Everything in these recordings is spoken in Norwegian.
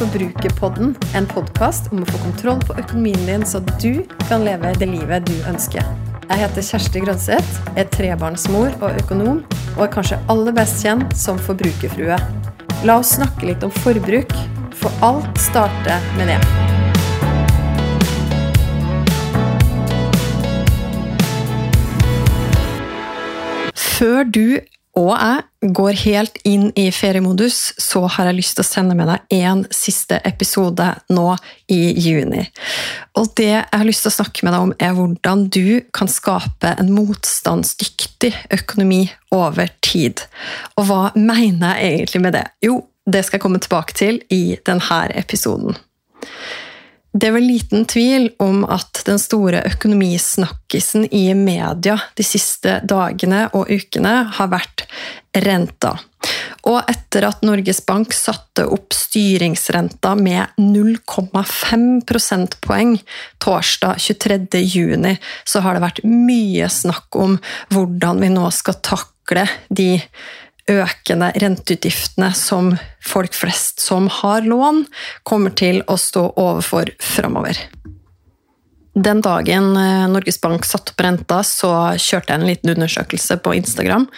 Forbrukerpodden, en podkast om å få kontroll på økonomien din, så du kan leve det livet du ønsker. Jeg heter Kjersti Grønseth, er trebarnsmor og økonom, og er kanskje aller best kjent som forbrukerfrue. La oss snakke litt om forbruk, for alt starter med det. Før du og jeg går helt inn i feriemodus, så har jeg lyst til å sende med deg en siste episode nå i juni. Og det jeg har lyst til å snakke med deg om, er hvordan du kan skape en motstandsdyktig økonomi over tid. Og hva mener jeg egentlig med det? Jo, det skal jeg komme tilbake til i denne episoden. Det er vel liten tvil om at den store økonomisnakkisen i media de siste dagene og ukene har vært renta. Og etter at Norges Bank satte opp styringsrenta med 0,5 prosentpoeng torsdag 23.6, så har det vært mye snakk om hvordan vi nå skal takle de økende renteutgiftene som folk flest som har lån, kommer til å stå overfor framover. Den dagen eh, Norges Bank satte opp renta, så kjørte jeg en liten undersøkelse på Instagram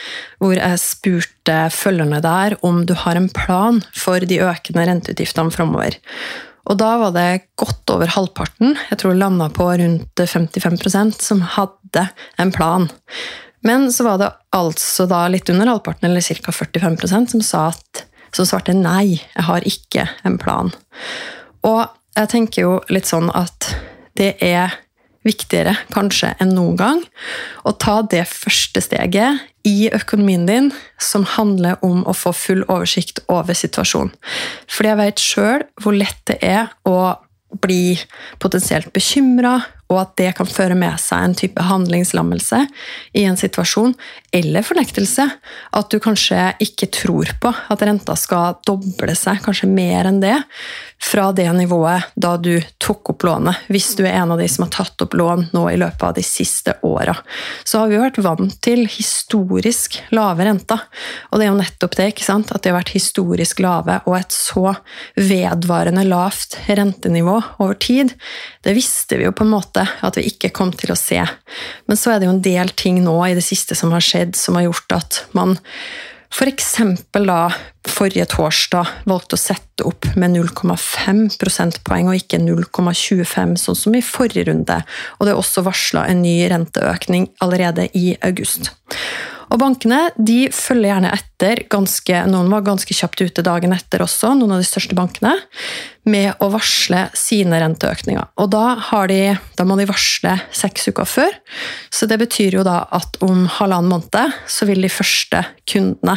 hvor jeg spurte følgerne der om du har en plan for de økende renteutgiftene framover. Og da var det godt over halvparten, jeg tror landa på rundt 55% som hadde en plan. Men så var det altså da litt under halvparten, eller ca. 45% som, sa at, som svarte nei, jeg har ikke en plan. Og jeg tenker jo litt sånn at det er viktigere kanskje enn noen gang å ta det første steget i økonomien din som handler om å få full oversikt over situasjonen. Fordi jeg vet sjøl hvor lett det er å bli potensielt bekymra og at det kan føre med seg en type handlingslammelse i en situasjon, eller fornektelse. At du kanskje ikke tror på at renta skal doble seg, kanskje mer enn det, fra det nivået da du tok opp lånet, hvis du er en av de som har tatt opp lån nå i løpet av de siste åra. Så har vi vært vant til historisk lave renter, og det er jo nettopp det, ikke sant? at de har vært historisk lave, og et så vedvarende lavt rentenivå over tid, det visste vi jo på en måte at vi ikke kom til å se. Men så er det jo en del ting nå i det siste som har skjedd, som har gjort at man f.eks. da forrige torsdag valgte å sette opp med 0,5 prosentpoeng og ikke 0,25, sånn som i forrige runde. Og det er også varsla en ny renteøkning allerede i august. Og bankene de følger gjerne etter. Ganske, noen var ganske kjapt ute dagen etter også, noen av de største bankene, med å varsle sine renteøkninger. Og da, de, da må de varsle seks uker før. Så det betyr jo da at om halvannen måned så vil de første kundene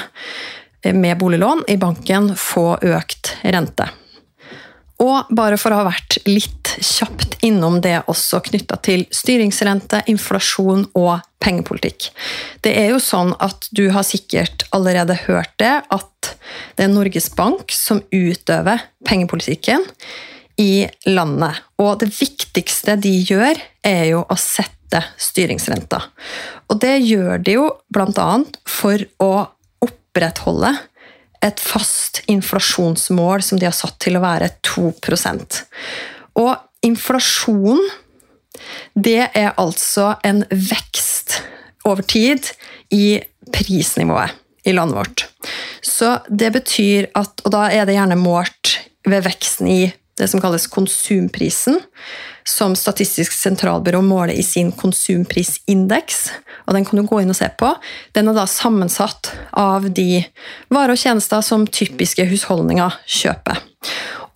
med boliglån i banken få økt rente. Og bare for å ha vært litt kjapt innom det også knytta til styringsrente, inflasjon og pengepolitikk. Det er jo sånn at du har sikkert allerede hørt det, at det er Norges Bank som utøver pengepolitikken i landet. Og det viktigste de gjør, er jo å sette styringsrenta. Og det gjør de jo bl.a. for å opprettholde et fast inflasjonsmål som de har satt til å være 2% Og inflasjon, det er altså en vekst over tid i prisnivået i landet vårt. Så det betyr at Og da er det gjerne målt ved veksten i det som kalles konsumprisen, som Statistisk sentralbyrå måler i sin konsumprisindeks. og Den kan du gå inn og se på. Den er da sammensatt av de varer og tjenester som typiske husholdninger kjøper.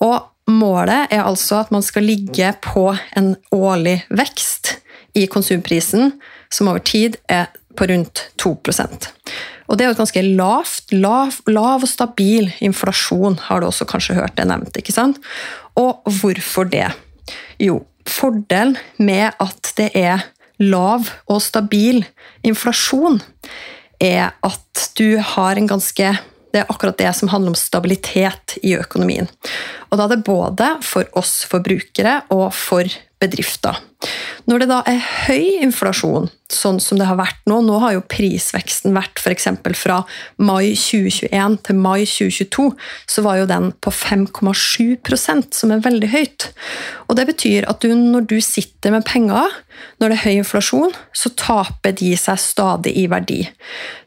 Og Målet er altså at man skal ligge på en årlig vekst i konsumprisen som over tid er på rundt 2% og det er jo et ganske lavt, lav, lav, og stabil inflasjon, har du også kanskje hørt det nevnt. ikke sant? Og hvorfor det? Jo, fordelen med at det er lav og stabil inflasjon, er at du har en ganske det er akkurat det som handler om stabilitet i økonomien. Og da er det både for oss forbrukere og for bedrifter. Når det da er høy inflasjon, sånn som det har vært nå Nå har jo prisveksten vært f.eks. fra mai 2021 til mai 2022, så var jo den på 5,7% som er veldig høyt. Og det betyr at du, når du sitter med penger, når det er høy inflasjon, så taper de seg stadig i verdi.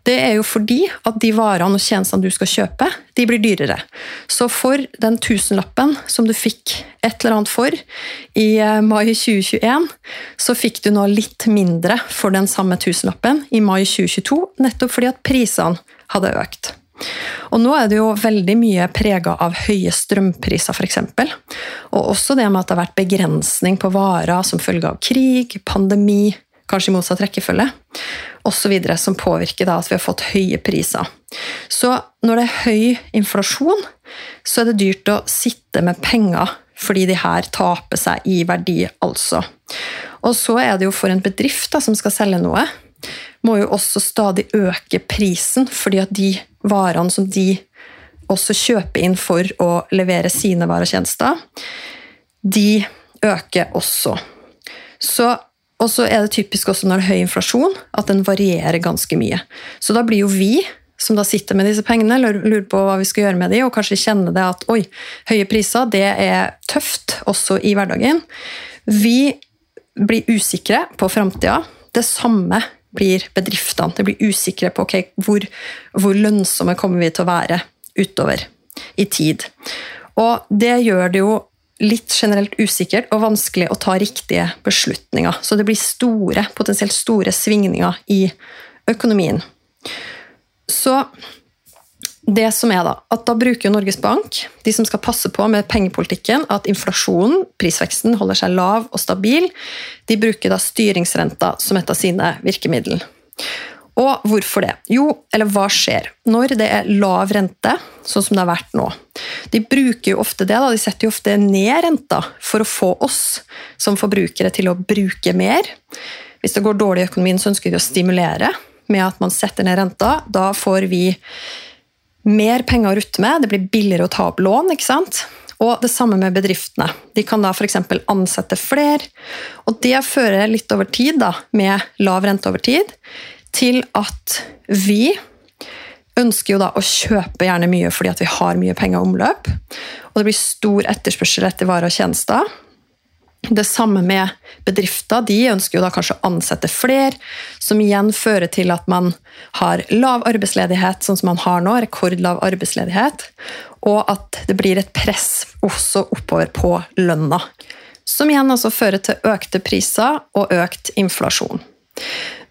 Det er jo fordi at de varene og tjenestene du skal kjøpe, de blir dyrere. Så for den tusenlappen som du fikk et eller annet for i eh, mai 2021, så fikk du nå litt mindre for den samme tusenlappen i mai 2022, nettopp fordi at prisene hadde økt. Og nå er det jo veldig mye prega av høye strømpriser, f.eks. Og også det med at det har vært begrensning på varer som følge av krig, pandemi, kanskje i motsatt rekkefølge, osv., som påvirker da at vi har fått høye priser. Så når det er høy inflasjon, så er det dyrt å sitte med penger fordi de her taper seg i verdi, altså. Og så er det jo for en bedrift da, som skal selge noe, må jo også stadig øke prisen, fordi at de varene som de også kjøper inn for å levere sine varer og tjenester, de øker også. Så og så er det typisk også når det er høy inflasjon, at den varierer ganske mye. Så da blir jo vi, som da sitter med disse pengene, lurer på hva vi skal gjøre med de, og kanskje kjenner det at oi, høye priser, det er tøft også i hverdagen. Vi blir usikre på framtida. Det samme blir bedriftene. De blir usikre på okay, hvor, hvor lønnsomme kommer vi til å være utover i tid. Og det gjør det jo litt generelt usikkert og vanskelig å ta riktige beslutninger. Så det blir store, potensielt store svingninger i økonomien. Så det som er da, at da bruker Norges Bank, de som skal passe på med pengepolitikken, at inflasjonen, prisveksten, holder seg lav og stabil. De bruker da styringsrenta som et av sine virkemidler. Og hvorfor det? Jo, eller hva skjer når det er lav rente, sånn som det har vært nå? De bruker jo ofte det, da. de setter jo ofte ned renta for å få oss som forbrukere til å bruke mer. Hvis det går dårlig i økonomien, så ønsker de å stimulere med at man setter ned renta. Da får vi mer penger å rutte med, det blir billigere å ta opp lån. ikke sant? Og det samme med bedriftene. De kan da f.eks. ansette flere. Og det fører litt over tid, da, med lav rente over tid, til at vi ønsker jo da å kjøpe gjerne mye fordi at vi har mye penger i omløp. Og det blir stor etterspørsel etter varer og tjenester. Det samme med bedrifter. De ønsker jo da kanskje å ansette flere, som igjen fører til at man har lav arbeidsledighet, sånn som man har nå, rekordlav arbeidsledighet, og at det blir et press også oppover på lønna. Som igjen altså fører til økte priser og økt inflasjon.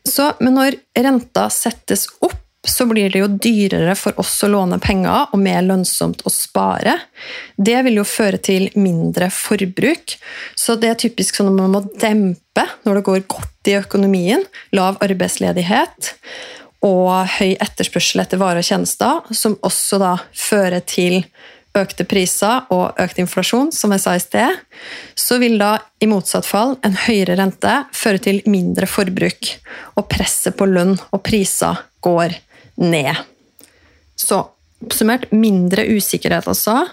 Så, men når renta settes opp, så blir det jo dyrere for oss å låne penger og mer lønnsomt å spare. Det vil jo føre til mindre forbruk. Så det er typisk sånn at man må dempe når det går godt i økonomien. Lav arbeidsledighet og høy etterspørsel etter varer og tjenester, som også da fører til økte priser og økt inflasjon, som jeg sa i sted, så vil da i motsatt fall en høyere rente føre til mindre forbruk, og presset på lønn og priser går ned. Så oppsummert mindre usikkerhet altså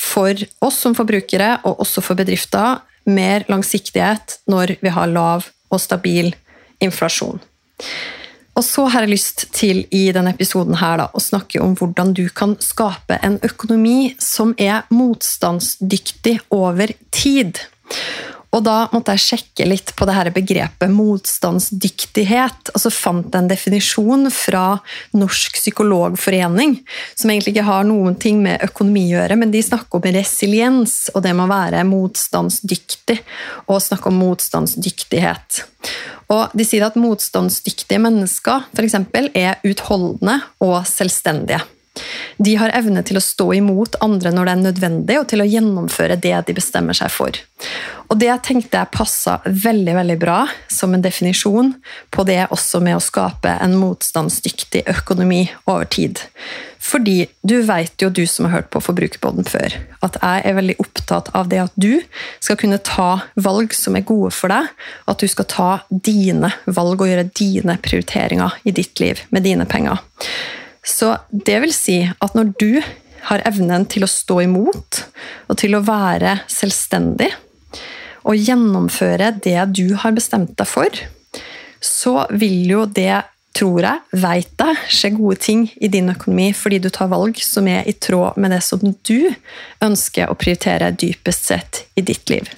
for oss som forbrukere, og også for bedrifter. Mer langsiktighet når vi har lav og stabil inflasjon. Og så har jeg lyst til i denne episoden her da, å snakke om hvordan du kan skape en økonomi som er motstandsdyktig over tid. Og da måtte jeg sjekke litt på det her begrepet motstandsdyktighet. Og så fant jeg en definisjon fra Norsk psykologforening, som egentlig ikke har noen ting med økonomi å gjøre, men de snakker om resiliens og det med å være motstandsdyktig, og snakke om motstandsdyktighet. Og de sier at motstandsdyktige mennesker for eksempel, er utholdende og selvstendige. De har evne til å stå imot andre når det er nødvendig, og til å gjennomføre det de bestemmer seg for. Og Det tenkte jeg passa veldig veldig bra som en definisjon på det også med å skape en motstandsdyktig økonomi over tid. Fordi du vet jo, du som har hørt på Forbrukerpodden før, at jeg er veldig opptatt av det at du skal kunne ta valg som er gode for deg, at du skal ta dine valg og gjøre dine prioriteringer i ditt liv med dine penger. Så det vil si at når du har evnen til å stå imot og til å være selvstendig, og gjennomføre det du har bestemt deg for, så vil jo det, tror jeg, veit deg, skje gode ting i din økonomi fordi du tar valg som er i tråd med det som du ønsker å prioritere dypest sett i ditt liv.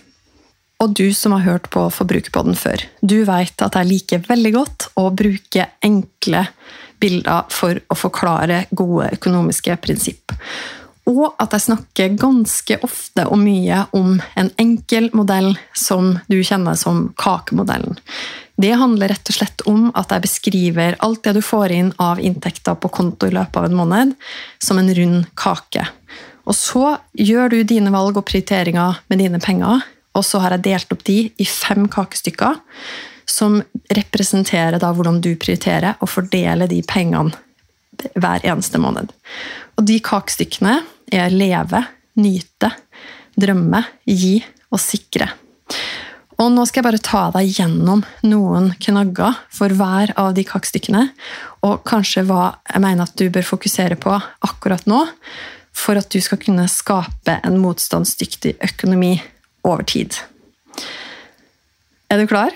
Og du som har hørt på Forbrukerpodden før, du veit at jeg liker veldig godt å bruke enkle bilder for å forklare gode økonomiske prinsipp. Og at jeg snakker ganske ofte og mye om en enkel modell som du kjenner som kakemodellen. Det handler rett og slett om at jeg beskriver alt det du får inn av inntekter på konto i løpet av en måned, som en rund kake. Og så gjør du dine valg og prioriteringer med dine penger, og så har jeg delt opp de i fem kakestykker, som representerer da hvordan du prioriterer og fordeler de pengene hver eneste måned. Og de kakestykkene er leve, nyte, drømme, gi og sikre. Og nå skal jeg bare ta deg gjennom noen knagger for hver av de kakestykkene, og kanskje hva jeg mener at du bør fokusere på akkurat nå, for at du skal kunne skape en motstandsdyktig økonomi over tid. Er du klar?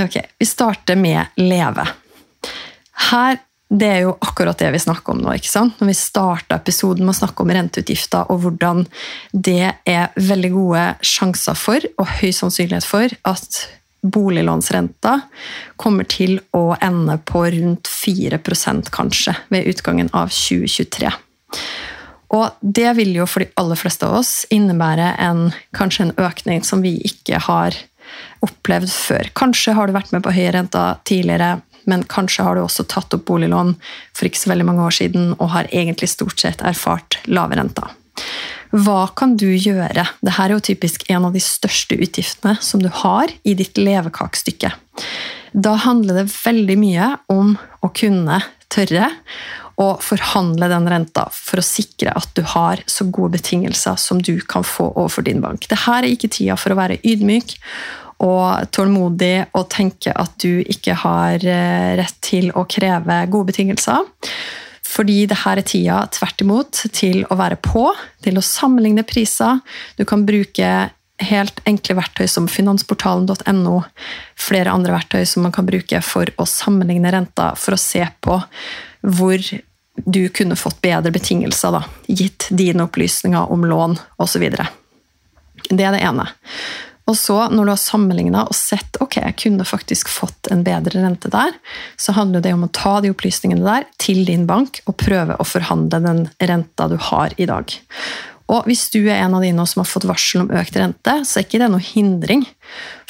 Ok, Vi starter med leve. Her det er jo akkurat det vi snakker om nå. ikke sant? Når vi starta episoden med å snakke om renteutgifter og hvordan det er veldig gode sjanser for, og høy sannsynlighet for, at boliglånsrenta kommer til å ende på rundt 4% kanskje ved utgangen av 2023. Og det vil jo for de aller fleste av oss innebære en, kanskje en økning som vi ikke har opplevd før. Kanskje har du vært med på høye renter tidligere, men kanskje har du også tatt opp boliglån for ikke så veldig mange år siden og har egentlig stort sett erfart lave renter. Hva kan du gjøre? Dette er jo typisk en av de største utgiftene som du har i ditt levekakestykke. Da handler det veldig mye om å kunne tørre å forhandle den renta for å sikre at du har så gode betingelser som du kan få overfor din bank. Dette er ikke tida for å være ydmyk og tålmodig og tenke at du ikke har eh, rett til å kreve gode betingelser. Fordi det her er tida tvert imot til å være på, til å sammenligne priser. Du kan bruke helt enkle verktøy som finansportalen.no, flere andre verktøy som man kan bruke for å sammenligne renta, for å se på hvor du kunne fått bedre betingelser, da, gitt dine opplysninger om lån osv. Det er det ene. Og så, når du har sammenligna og sett ok, jeg kunne faktisk fått en bedre rente der, så handler det om å ta de opplysningene der til din bank og prøve å forhandle den renta du har i dag. Og hvis du er en av de nå som har fått varsel om økt rente, så er ikke det noe hindring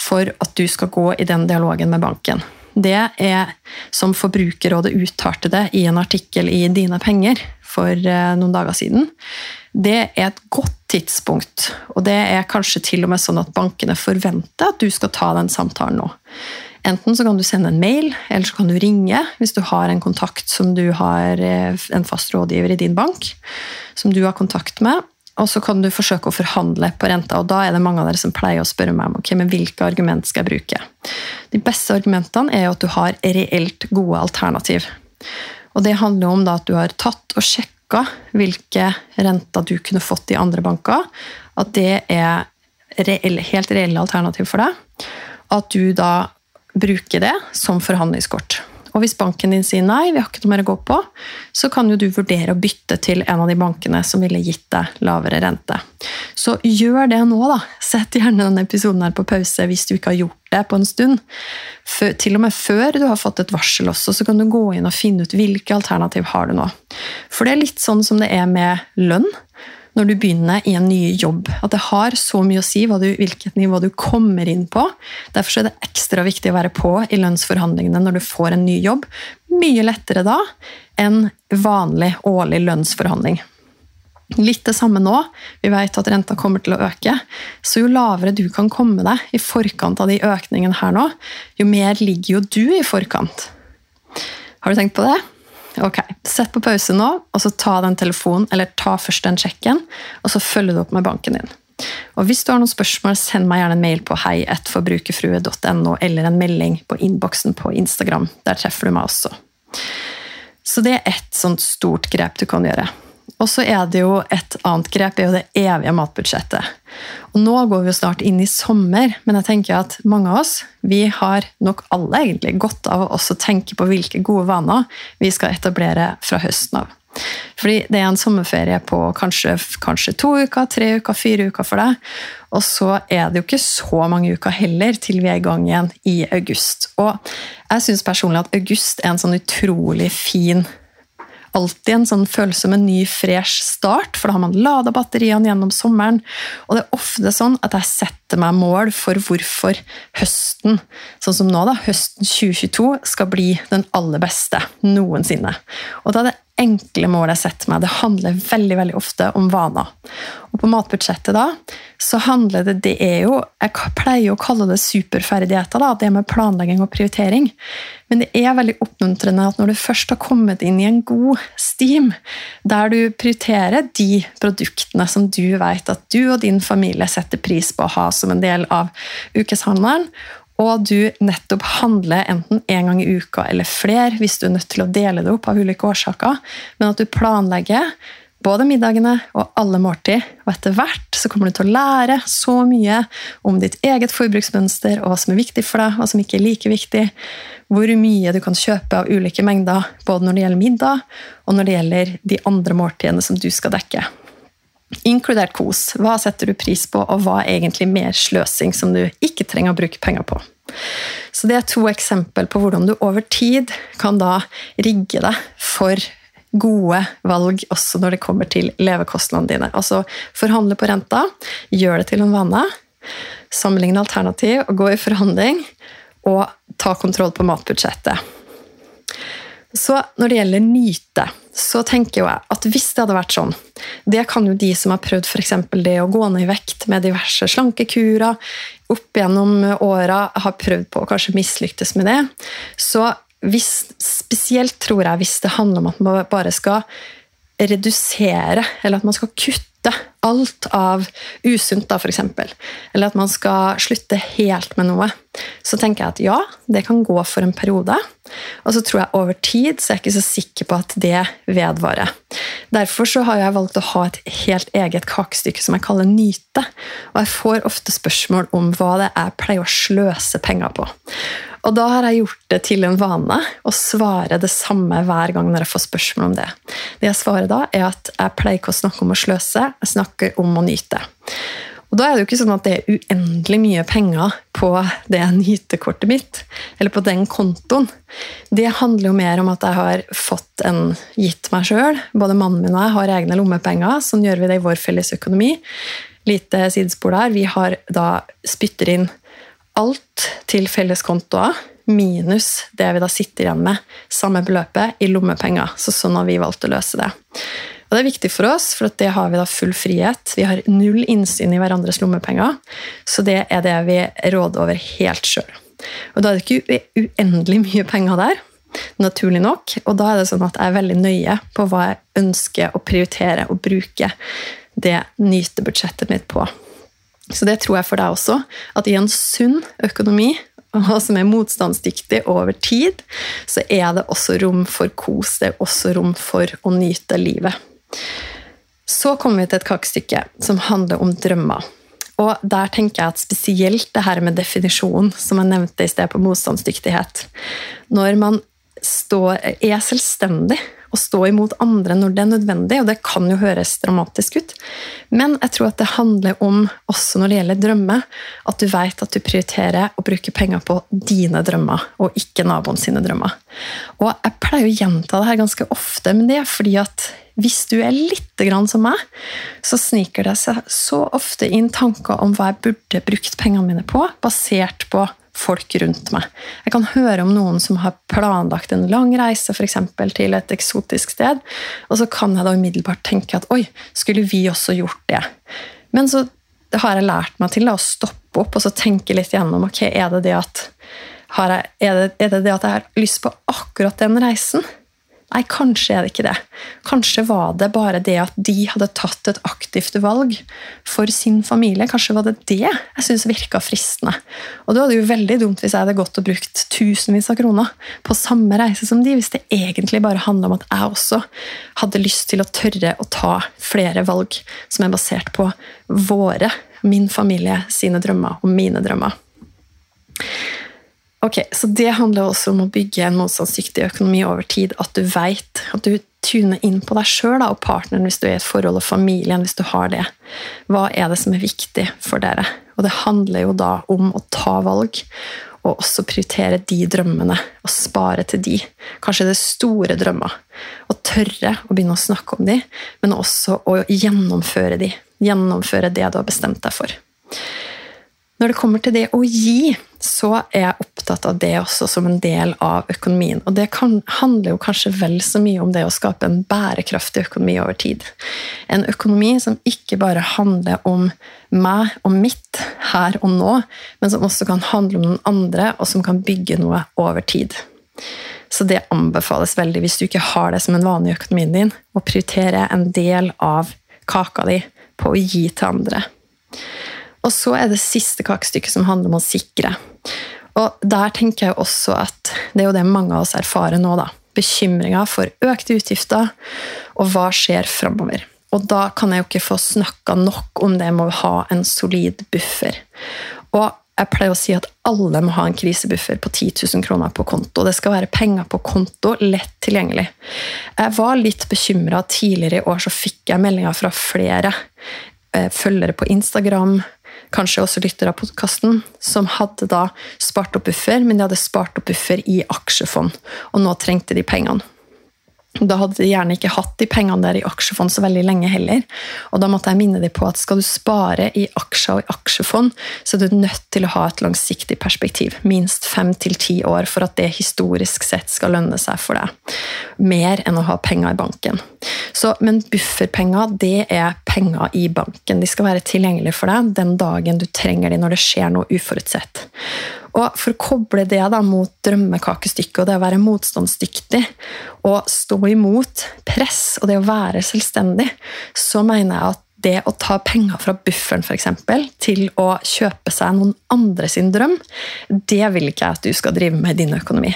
for at du skal gå i den dialogen med banken. Det er som Forbrukerrådet uttalte det i en artikkel i Dine penger for eh, noen dager siden. Det er et godt tidspunkt, og det er kanskje til og med sånn at bankene forventer at du skal ta den samtalen nå. Enten så kan du sende en mail, eller så kan du ringe hvis du har en kontakt som du har eh, en fast rådgiver i din bank, som du har kontakt med. Og så kan du forsøke å forhandle på renta, og da er det mange av dere som pleier å spørre meg om ok, men hvilke argument skal jeg bruke. De beste argumentene er jo at du har reelt gode alternativ. Og det handler om at du har tatt og sjekka hvilke renter du kunne fått i andre banker. At det er reelle, helt reelle alternativ for deg. At du da bruker det som forhandlingskort. Og hvis banken din sier nei, vi har ikke noe mer å gå på, så kan jo du vurdere å bytte til en av de bankene som ville gitt deg lavere rente. Så gjør det nå, da. Sett gjerne denne episoden her på pause hvis du ikke har gjort det på en stund. For, til og med før du har fått et varsel også, så kan du gå inn og finne ut hvilke alternativ har du nå. For det er litt sånn som det er med lønn når du begynner i en ny jobb. At det har så mye å si du, hvilket nivå du kommer inn på. Derfor er det ekstra viktig å være på i lønnsforhandlingene når du får en ny jobb. Mye lettere da enn vanlig årlig lønnsforhandling. Litt det samme nå. Vi vet at renta kommer til å øke. Så jo lavere du kan komme deg i forkant av de økningene her nå, jo mer ligger jo du i forkant. Har du tenkt på det? Ok, Sett på pause nå, og så ta den telefonen, eller ta først den sjekken, og så følger du opp med banken din. Og Hvis du har noen spørsmål, send meg gjerne en mail på heietforbrukerfrue.no, eller en melding på innboksen på Instagram. Der treffer du meg også. Så det er ett sånt stort grep du kan gjøre. Og så er det jo et annet grep, er jo det evige matbudsjettet. Og nå går vi jo snart inn i sommer, men jeg tenker at mange av oss vi har nok alle egentlig godt av å også tenke på hvilke gode vaner vi skal etablere fra høsten av. Fordi det er en sommerferie på kanskje, kanskje, to uker, tre uker, fire uker for deg. Og så er det jo ikke så mange uker heller til vi er i gang igjen i august. Og jeg syns personlig at august er en sånn utrolig fin alltid en sånn følelse en ny, fresh start, for da har man lada batteriene gjennom sommeren. Og det er ofte sånn at jeg setter meg mål for hvorfor høsten, sånn som nå, da, høsten 2022, skal bli den aller beste noensinne. Og da er det enkle mål jeg setter meg. Det handler veldig veldig ofte om vaner. Og på matbudsjettet da, så handler det Det er jo Jeg pleier å kalle det superferdigheter, da, det med planlegging og prioritering. Men det er veldig oppmuntrende at når du først har kommet inn i en god steam, der du prioriterer de produktene som du vet at du og din familie setter pris på å ha som en del av ukeshandelen, og du nettopp handler enten én gang i uka eller flere hvis du er nødt til å dele det opp av ulike årsaker, men at du planlegger både middagene og alle måltid. Og etter hvert så kommer du til å lære så mye om ditt eget forbruksmønster, og hva som er viktig for deg, hva som ikke er like viktig. Hvor mye du kan kjøpe av ulike mengder, både når det gjelder middag, og når det gjelder de andre måltidene som du skal dekke. Inkludert kos. Hva setter du pris på, og hva er egentlig mer sløsing som du ikke trenger å bruke penger på? Så Det er to eksempel på hvordan du over tid kan da rigge deg for gode valg også når det kommer til levekostnadene dine. Altså forhandle på renta, gjør det til en vane. Sammenligne alternativ og gå i forhandling. Og ta kontroll på matbudsjettet. Så når det gjelder nyte, så tenker jeg at hvis det hadde vært sånn Det kan jo de som har prøvd f.eks. det å gå ned i vekt med diverse slankekurer opp gjennom åra, har prøvd på å kanskje mislyktes med det. Så hvis, spesielt tror jeg hvis det handler om at man bare skal redusere, eller at man skal kutte alt av usunt, da, f.eks., eller at man skal slutte helt med noe, så tenker jeg at ja, det kan gå for en periode. Og så tror jeg over tid så er jeg ikke så sikker på at det vedvarer. Derfor så har jeg valgt å ha et helt eget kakestykke som jeg kaller nyte. Og jeg får ofte spørsmål om hva det er jeg pleier å sløse penger på. Og da har jeg gjort det til en vane å svare det samme hver gang når jeg får spørsmål om det. Det jeg svarer da, er at jeg pleier ikke å snakke om å sløse, jeg snakker om å nyte. Og da er det jo ikke sånn at det er uendelig mye penger på det nytekortet mitt, eller på den kontoen. Det handler jo mer om at jeg har fått en gitt meg sjøl. Både mannen min og jeg har egne lommepenger. Sånn gjør vi det i vår felles økonomi. Lite sidespor der. Vi har da spytter inn alt til felleskontoer minus det vi da sitter igjen med, samme beløpet, i lommepenger. Så sånn har vi valgt å løse det. Og Det er viktig for oss, for det har vi da full frihet. Vi har null innsyn i hverandres lommepenger, så det er det vi råder over helt sjøl. Og Da er det ikke uendelig mye penger der, naturlig nok. Og da er det sånn at jeg er veldig nøye på hva jeg ønsker å prioritere og bruke det nytebudsjettet mitt på. Så det tror jeg for deg også, at i en sunn økonomi, og som er motstandsdyktig over tid, så er det også rom for kos. Det er også rom for å nyte livet. Så kommer vi til et kakestykke som handler om drømmer. Og der tenker jeg at spesielt det her med definisjonen, som jeg nevnte i sted på motstandsdyktighet Når man står, er selvstendig å stå imot andre når det er nødvendig, og det kan jo høres dramatisk ut. Men jeg tror at det handler om, også når det gjelder drømmer, at du vet at du prioriterer å bruke penger på dine drømmer, og ikke naboen sine drømmer. Og jeg pleier å gjenta det her ganske ofte, men det er fordi at hvis du er litt som meg, så sniker det seg så ofte inn tanker om hva jeg burde brukt pengene mine på, basert på folk rundt meg. Jeg kan høre om noen som har planlagt en lang reise for eksempel, til et eksotisk sted, og så kan jeg da umiddelbart tenke at oi, skulle vi også gjort det? Men så har jeg lært meg til da, å stoppe opp og så tenke litt gjennom ok, er det det at, jeg, er det, er det det at jeg har lyst på akkurat den reisen? Nei, kanskje er det ikke det. Kanskje var det bare det at de hadde tatt et aktivt valg for sin familie. Kanskje var det det jeg syntes virka fristende. Og da hadde jo veldig dumt hvis jeg hadde gått og brukt tusenvis av kroner på samme reise som de, hvis det egentlig bare handla om at jeg også hadde lyst til å tørre å ta flere valg som er basert på våre, min familie, sine drømmer og mine drømmer. Ok, Så det handler også om å bygge en motstandsdyktig økonomi over tid. At du vet, at du tuner inn på deg sjøl og partneren hvis du er i et forhold, og familien hvis du har det. Hva er det som er viktig for dere? Og det handler jo da om å ta valg, og også prioritere de drømmene og spare til de. Kanskje det er store drømmer. Og tørre å begynne å snakke om de, men også å gjennomføre de. Gjennomføre det du har bestemt deg for. Når det kommer til det å gi, så er jeg opptatt av det også som en del av økonomien. Og det kan, handler jo kanskje vel så mye om det å skape en bærekraftig økonomi over tid. En økonomi som ikke bare handler om meg og mitt her og nå, men som også kan handle om noen andre, og som kan bygge noe over tid. Så det anbefales veldig, hvis du ikke har det som en vanlig i økonomien din, å prioritere en del av kaka di på å gi til andre. Og så er det siste kakestykket som handler om å sikre. Og der tenker jeg også at det er jo det mange av oss erfarer nå, da. Bekymringer for økte utgifter, og hva skjer framover. Og da kan jeg jo ikke få snakka nok om det med å ha en solid buffer. Og jeg pleier å si at alle må ha en krisebuffer på 10 000 kroner på konto. Det skal være penger på konto, lett tilgjengelig. Jeg var litt bekymra tidligere i år, så fikk jeg meldinger fra flere eh, følgere på Instagram, kanskje også lytter av podkasten, som hadde da spart opp buffer, men de hadde spart opp buffer i aksjefond, og nå trengte de pengene. Da hadde de gjerne ikke hatt de pengene der i aksjefond så veldig lenge heller. Og da måtte jeg minne dem på at skal du spare i aksjer og i aksjefond, så er du nødt til å ha et langsiktig perspektiv. Minst fem til ti år for at det historisk sett skal lønne seg for deg. Mer enn å ha penger i banken. Så, men bufferpenger det er penger i banken. De skal være tilgjengelige for deg den dagen du trenger de når det skjer noe uforutsett. Og For å koble det da mot drømmekakestykket og det å være motstandsdyktig og stå imot press og det å være selvstendig, så mener jeg at det å ta penger fra bufferen for eksempel, til å kjøpe seg noen andre sin drøm, det vil ikke jeg at du skal drive med i din økonomi.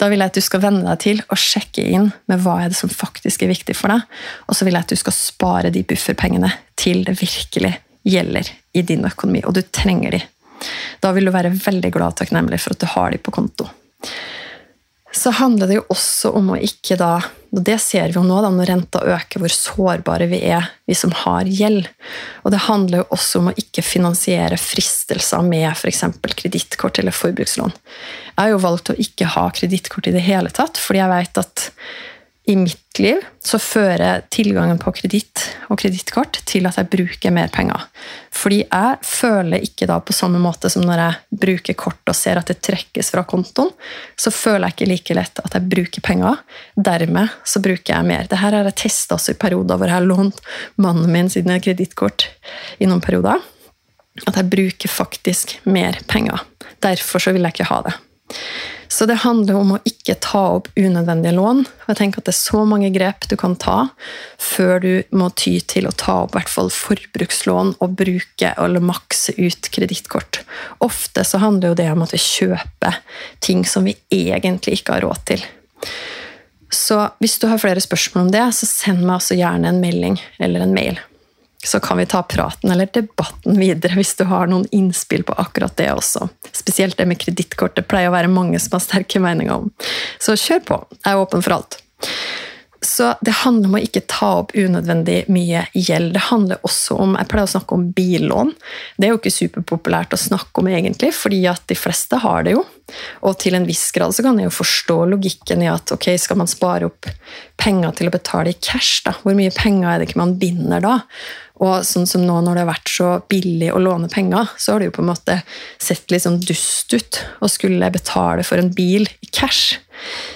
Da vil jeg at du skal venne deg til å sjekke inn med hva er det som faktisk er viktig for deg, og så vil jeg at du skal spare de bufferpengene til det virkelig gjelder i din økonomi, og du trenger de da vil du være veldig glad og takknemlig for at du har de på konto. Så handler det jo også om å ikke da og Det ser vi jo nå da når renta øker, hvor sårbare vi er, vi som har gjeld. Og det handler jo også om å ikke finansiere fristelser med f.eks. kredittkort eller forbrukslån. Jeg har jo valgt å ikke ha kredittkort i det hele tatt, fordi jeg vet at i mitt liv så fører tilgangen på kreditt og kredittkort til at jeg bruker mer penger. Fordi jeg føler ikke da på samme måte som når jeg bruker kort og ser at det trekkes fra kontoen, så føler jeg ikke like lett at jeg bruker penger. Dermed så bruker jeg mer. Dette har jeg testa også i perioder hvor jeg har lånt mannen min sine kredittkort i noen perioder. At jeg bruker faktisk mer penger. Derfor så vil jeg ikke ha det. Så det handler om å ikke ta opp unødvendige lån. jeg tenker at Det er så mange grep du kan ta før du må ty til å ta opp hvert forbrukslån og bruke eller makse ut kredittkort. Ofte så handler jo det om at vi kjøper ting som vi egentlig ikke har råd til. Så hvis du har flere spørsmål om det, så send meg også gjerne en melding eller en mail så kan vi ta praten eller debatten videre hvis du har noen innspill på akkurat det også. Spesielt det med kredittkort. Det pleier å være mange som har sterke meninger om. Så kjør på. Jeg er åpen for alt. Så det handler om å ikke ta opp unødvendig mye gjeld. Det handler også om Jeg pleier å snakke om billån. Det er jo ikke superpopulært å snakke om, egentlig, fordi at de fleste har det jo. Og til en viss grad så kan jeg jo forstå logikken i at ok, skal man spare opp penger til å betale i cash, da? Hvor mye penger er det ikke man binder da? Og sånn som nå når det har vært så billig å låne penger, så har det jo på en måte sett litt sånn dust ut å skulle betale for en bil i cash.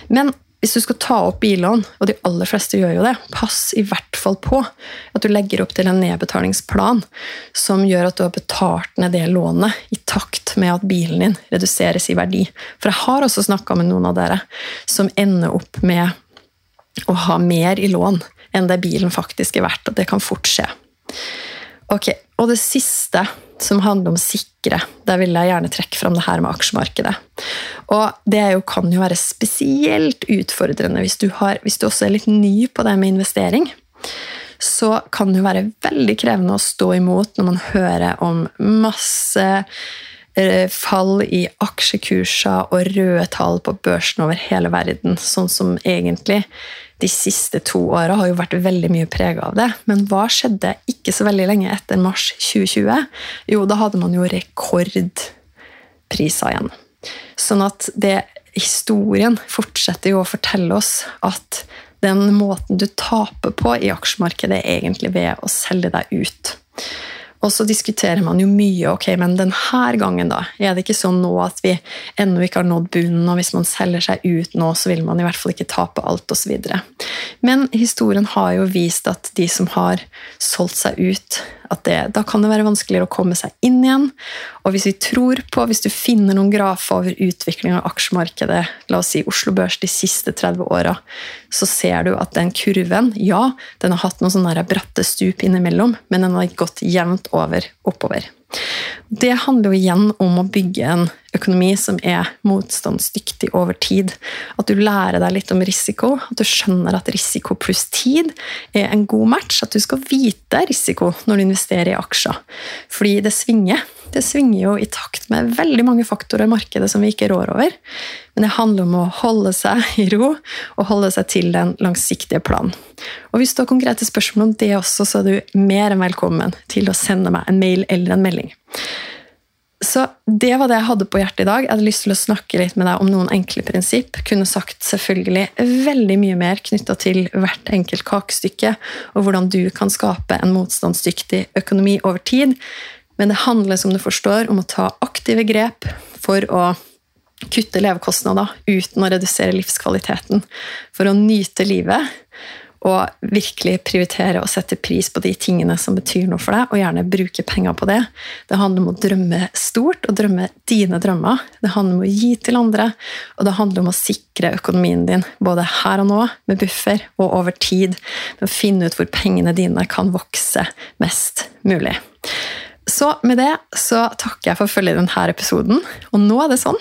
Men hvis du skal ta opp billån, og de aller fleste gjør jo det, pass i hvert fall på at du legger opp til en nedbetalingsplan som gjør at du har betalt ned det lånet i takt med at bilen din reduseres i verdi. For jeg har også snakka med noen av dere som ender opp med å ha mer i lån enn det bilen faktisk er verdt. Og det kan fort skje. Ok, Og det siste, som handler om sikre, der vil jeg gjerne trekke fram det her med aksjemarkedet. Og det jo, kan jo være spesielt utfordrende hvis du, har, hvis du også er litt ny på det med investering. Så kan det jo være veldig krevende å stå imot når man hører om masse fall i aksjekurser og røde tall på børsen over hele verden, sånn som egentlig de siste to åra har jo vært veldig mye prega av det. Men hva skjedde ikke så veldig lenge etter mars 2020? Jo, da hadde man jo rekordpriser igjen. Sånn at det, historien fortsetter jo å fortelle oss at den måten du taper på i aksjemarkedet, er egentlig ved å selge deg ut. Og så diskuterer man jo mye ok, men denne gangen da, er det ikke sånn nå at vi ennå ikke har nådd bunnen, og hvis man selger seg ut nå, så vil man i hvert fall ikke tape alt osv. Men historien har jo vist at de som har solgt seg ut, det, da kan det være vanskeligere å komme seg inn igjen. Og hvis vi tror på, hvis du finner noen grafer over utviklingen av aksjemarkedet, la oss si Oslo Børs de siste 30 åra, så ser du at den kurven, ja, den har hatt noen sånne bratte stup innimellom, men den har gått jevnt over oppover. Det handler jo igjen om å bygge en økonomi som er motstandsdyktig over tid. At du lærer deg litt om risiko, at du skjønner at risiko pluss tid er en god match. At du skal vite risiko når du investerer i aksjer. Fordi det svinger. Det svinger jo i takt med veldig mange faktorer i markedet som vi ikke rår over. Men det handler om å holde seg i ro og holde seg til den langsiktige planen. Og Hvis du har konkrete spørsmål om det også, så er du mer enn velkommen til å sende meg en mail eller en melding. Så det var det jeg hadde på hjertet i dag. Jeg hadde lyst til å snakke litt med deg om noen enkle prinsipp. Kunne sagt selvfølgelig veldig mye mer knytta til hvert enkelt kakestykke, og hvordan du kan skape en motstandsdyktig økonomi over tid. Men det handler som du forstår, om å ta aktive grep for å kutte levekostnader uten å redusere livskvaliteten. For å nyte livet og virkelig prioritere og sette pris på de tingene som betyr noe for deg, og gjerne bruke penger på det. Det handler om å drømme stort og drømme dine drømmer. Det handler om å gi til andre, og det handler om å sikre økonomien din både her og nå, med buffer, og over tid, med å finne ut hvor pengene dine kan vokse mest mulig. Så med det så takker jeg for å følge denne episoden. Og nå er det sånn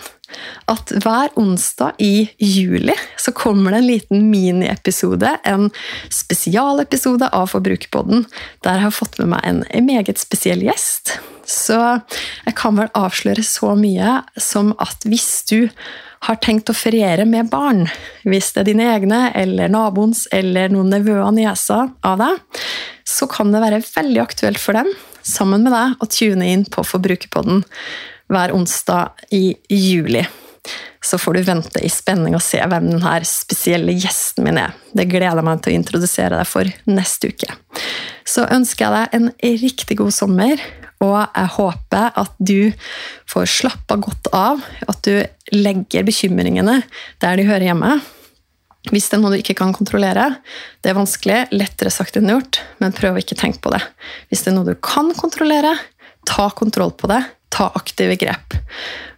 at hver onsdag i juli så kommer det en liten miniepisode, en spesialepisode av Forbrukerpodden, der jeg har fått med meg en meget spesiell gjest. Så jeg kan vel avsløre så mye som at hvis du har tenkt å feriere med barn, hvis det er dine egne eller naboens eller noen nevøer og nieser av deg, så kan det være veldig aktuelt for dem sammen med deg å tune inn på Forbrukerpodden hver onsdag i juli. Så får du vente i spenning og se hvem denne spesielle gjesten min er. Det gleder jeg meg til å introdusere deg for neste uke. Så ønsker jeg deg en riktig god sommer, og jeg håper at du får slappa godt av. At du legger bekymringene der de hører hjemme. Hvis det er noe du ikke kan kontrollere, det er vanskelig, lettere sagt enn gjort, men prøv å ikke tenke på det. Hvis det er noe du kan kontrollere, ta kontroll på det, ta aktive grep.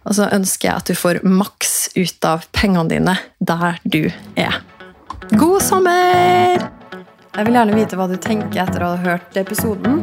Og så ønsker jeg at du får maks ut av pengene dine der du er. God sommer! Jeg vil gjerne vite hva du tenker etter å ha hørt episoden.